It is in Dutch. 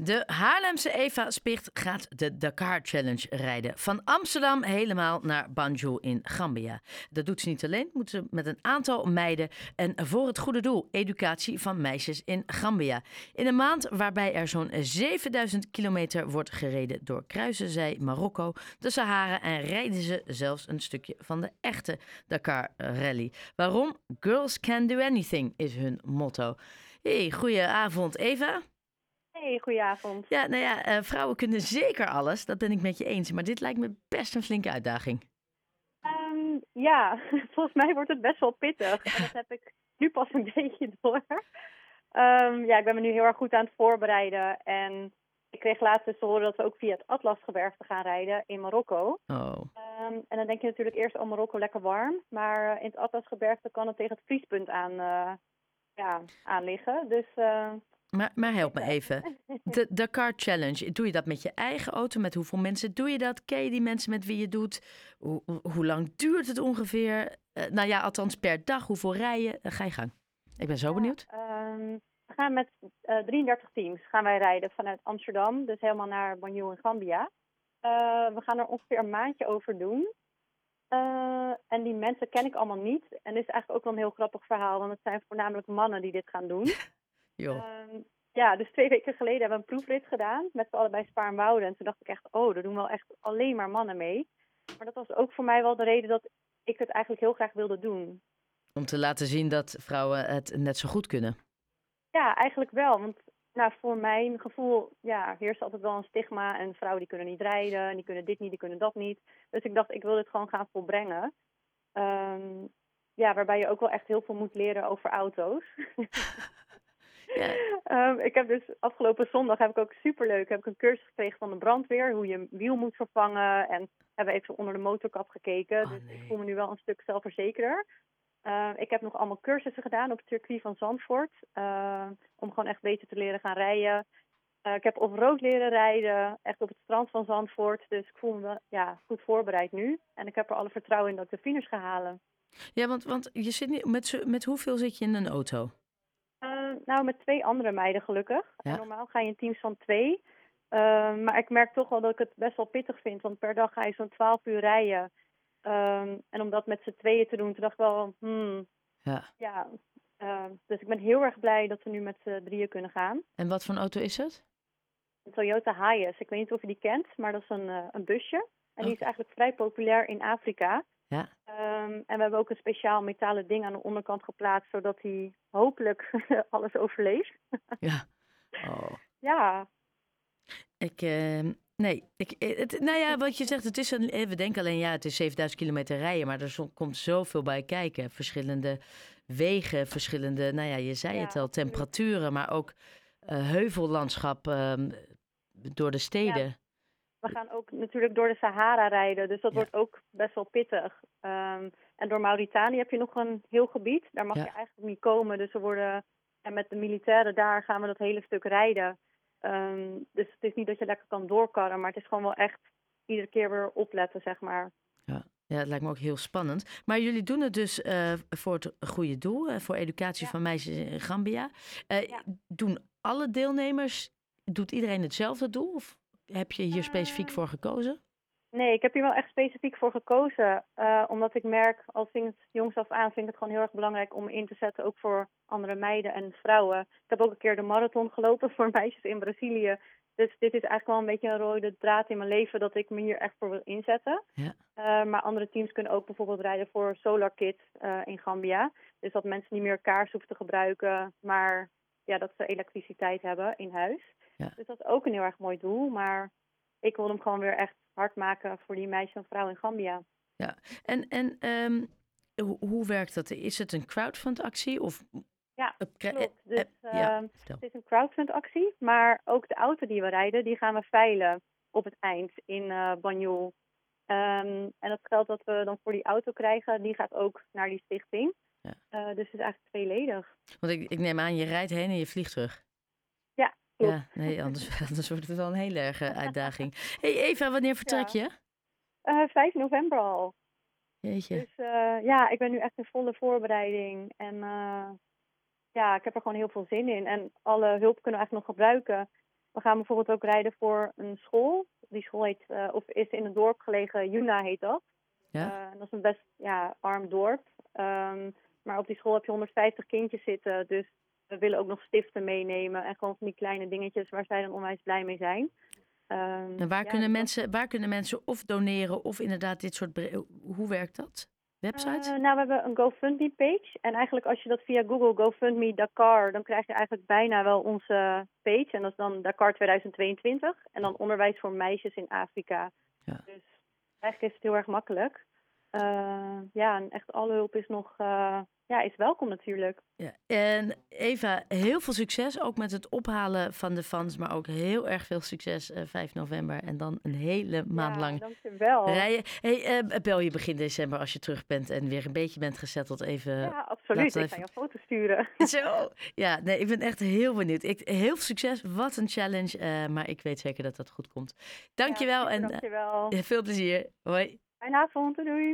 De Haarlemse Eva Spicht gaat de Dakar Challenge rijden. Van Amsterdam helemaal naar Banjul in Gambia. Dat doet ze niet alleen, moet ze met een aantal meiden. En voor het goede doel, educatie van meisjes in Gambia. In een maand waarbij er zo'n 7000 kilometer wordt gereden door kruisen zij Marokko, de Sahara en rijden ze zelfs een stukje van de echte Dakar Rally. Waarom? Girls can do anything is hun motto. Hey, goedenavond Eva. Hey, goedenavond. Ja, nou ja, eh, vrouwen kunnen zeker alles. Dat ben ik met je eens. Maar dit lijkt me best een flinke uitdaging. Ehm, ja, volgens mij wordt het best wel pittig. En dat heb ik nu pas een beetje door. Ehm, ja, ik ben me nu heel erg goed aan het voorbereiden. En ik kreeg laatst dus te horen dat we ook via het Atlasgebergte gaan rijden in Marokko. Oh. Ehm, en dan denk je natuurlijk eerst, oh Marokko lekker warm. Maar eh, in het Atlasgebergte kan het tegen het vriespunt aan, uh, ja, aan liggen. Dus uh, maar, maar help me even. De Dakar Challenge, doe je dat met je eigen auto? Met hoeveel mensen doe je dat? Ken je die mensen met wie je doet? Hoe, hoe lang duurt het ongeveer? Uh, nou ja, althans per dag. Hoeveel rijden? Uh, ga je gang. Ik ben zo benieuwd. Um, we gaan met uh, 33 teams gaan wij rijden vanuit Amsterdam. Dus helemaal naar Banjul in Gambia. we gaan er ongeveer een maandje over doen. en die mensen ken ik allemaal niet. En dit is eigenlijk ook wel een heel grappig verhaal. Want het zijn voornamelijk mannen die dit gaan doen. Um, ja, dus twee weken geleden hebben we een proefrit gedaan met z'n allebei Spaarnwoude. En toen dacht ik echt, oh, er doen wel echt alleen maar mannen mee. Maar dat was ook voor mij wel de reden dat ik het eigenlijk heel graag wilde doen. Om te laten zien dat vrouwen het net zo goed kunnen? Ja, eigenlijk wel. Want nou, voor mijn gevoel ja, heerst altijd wel een stigma. En vrouwen die kunnen niet rijden, die kunnen dit niet, die kunnen dat niet. Dus ik dacht, ik wil dit gewoon gaan volbrengen. Um, ja, waarbij je ook wel echt heel veel moet leren over auto's. Ja. Um, ik heb dus afgelopen zondag heb ik ook superleuk heb ik een cursus gekregen van de brandweer hoe je een wiel moet vervangen en hebben even onder de motorkap gekeken. Oh, dus ik voel me nu wel een stuk zelfverzekerder. Uh, ik heb nog allemaal cursussen gedaan op het circuit van Zandvoort uh, om gewoon echt beter te leren gaan rijden. Uh, ik heb op rood leren rijden, echt op het strand van Zandvoort. Dus ik voel me ja, goed voorbereid nu. En ik heb er alle vertrouwen in dat ik de finish ga halen. Ja, want, want je zit niet, met, met hoeveel zit je in een auto? Nou, met twee andere meiden gelukkig. Ja. Normaal ga je in teams van twee. Uh, maar ik merk toch wel dat ik het best wel pittig vind. Want per dag ga je zo'n 12 uur rijden. Um, en om dat met z'n tweeën te doen, toen dacht ik wel, hmm, ja. ja. Uh, dus ik ben heel erg blij dat we nu met z'n drieën kunnen gaan. En wat voor een auto is het? Een Toyota Hiace. Ik weet niet of je die kent, maar dat is een, uh, een busje. En die is eigenlijk vrij populair in Afrika. Ja. Um, en we hebben ook een speciaal metalen ding aan de onderkant geplaatst, zodat hij hopelijk alles overleeft. ja. Oh. Ja. Ik, uh, nee, ik, het, nou ja, wat je zegt, het is een, we denken alleen, ja, het is 7000 kilometer rijden, maar er komt zoveel bij kijken. Verschillende wegen, verschillende, nou ja, je zei Ja, het al, temperaturen, maar ook uh, heuvellandschap um, door de steden. Ja. We gaan ook natuurlijk door de Sahara rijden, dus dat Ja. wordt ook best wel pittig. Um, en door Mauritanië heb je nog een heel gebied, daar mag Ja. je eigenlijk niet komen. Dus we worden, en met de militairen daar gaan we dat hele stuk rijden. Um, dus het is niet dat je lekker kan doorkarren, maar het is gewoon wel echt iedere keer weer opletten, zeg maar. Ja. ja, het lijkt me ook heel spannend. Maar jullie doen het dus uh, voor het goede doel, uh, voor educatie Ja. van meisjes in Gambia. Uh, Ja. Doen alle deelnemers, doet iedereen hetzelfde doel? Of heb je hier specifiek Ehm, voor gekozen? Nee, ik heb hier wel echt specifiek voor gekozen. Uh, omdat ik merk, al sinds jongs af aan, vind ik het gewoon heel erg belangrijk om in te zetten, ook voor andere meiden en vrouwen. Ik heb ook een keer de marathon gelopen voor meisjes in Brazilië. Dus dit is eigenlijk wel een beetje een rode draad in mijn leven dat ik me hier echt voor wil inzetten. Ja. Uh, maar andere teams kunnen ook bijvoorbeeld rijden voor Solar Kit uh, in Gambia. Dus dat mensen niet meer kaars hoeven te gebruiken, maar ja, dat ze elektriciteit hebben in huis. Ja. Dus dat is ook een heel erg mooi doel. Maar ik wil hem gewoon weer echt hard maken voor die meisjes en vrouwen in Gambia. Ja, en, en um, hoe, hoe werkt dat? Is het een crowdfund actie? Of... Ja, klopt. Dus eh, ja, uh, vertel. het is een crowdfund actie. Maar ook de auto die we rijden, die gaan we veilen op het eind in uh, Banjul. Um, en het geld dat we dan voor die auto krijgen, die gaat ook naar die stichting. Ja. Uh, dus het is eigenlijk tweeledig. Want ik, ik neem aan, je rijdt heen en je vliegt terug. Ja, klopt. Ja, nee, anders, anders wordt het wel een hele erge uitdaging. hey Eva, wanneer vertrek je? Uh, 5 november al. Jeetje. Dus uh, ja, ik ben nu echt in volle voorbereiding. En uh, ja, ik heb er gewoon heel veel zin in. En alle hulp kunnen we eigenlijk nog gebruiken. We gaan bijvoorbeeld ook rijden voor een school. Die school heet, uh, of is in een dorp gelegen, Juna heet dat. Ja? Dat is een best ja, arm dorp. Um, maar op die school heb je 150 kindjes zitten. Dus we willen ook nog stiften meenemen. En gewoon van die kleine dingetjes waar zij dan onwijs blij mee zijn. Um, en waar, ja, kunnen mensen, waar kunnen mensen of doneren of inderdaad dit soort... Hoe werkt dat? Website? Uh, nou, we hebben een GoFundMe-page. En eigenlijk als je dat via Google GoFundMe Dakar, dan krijg je eigenlijk bijna wel onze page. En dat is dan Dakar 2022. En dan onderwijs voor meisjes in Afrika. Ja. Dus eigenlijk is het heel erg makkelijk. Uh, ja, en echt alle hulp is nog uh, ja, is welkom natuurlijk. Ja. En Eva, heel veel succes ook met het ophalen van de fans, maar ook heel erg veel succes uh, 5 november en dan een hele maand ja, lang dankjewel. rijden. Hey, bel je begin december als je terug bent en weer een beetje bent gezetteld even. Ja, absoluut. Ik ga je foto sturen. Zo. Ja, nee, ik ben echt heel benieuwd. Ik, heel veel succes. Wat een challenge, maar ik weet zeker dat dat goed komt. Dankjewel ja, en dankjewel. veel plezier. Hoi. Fijne avond. Doei.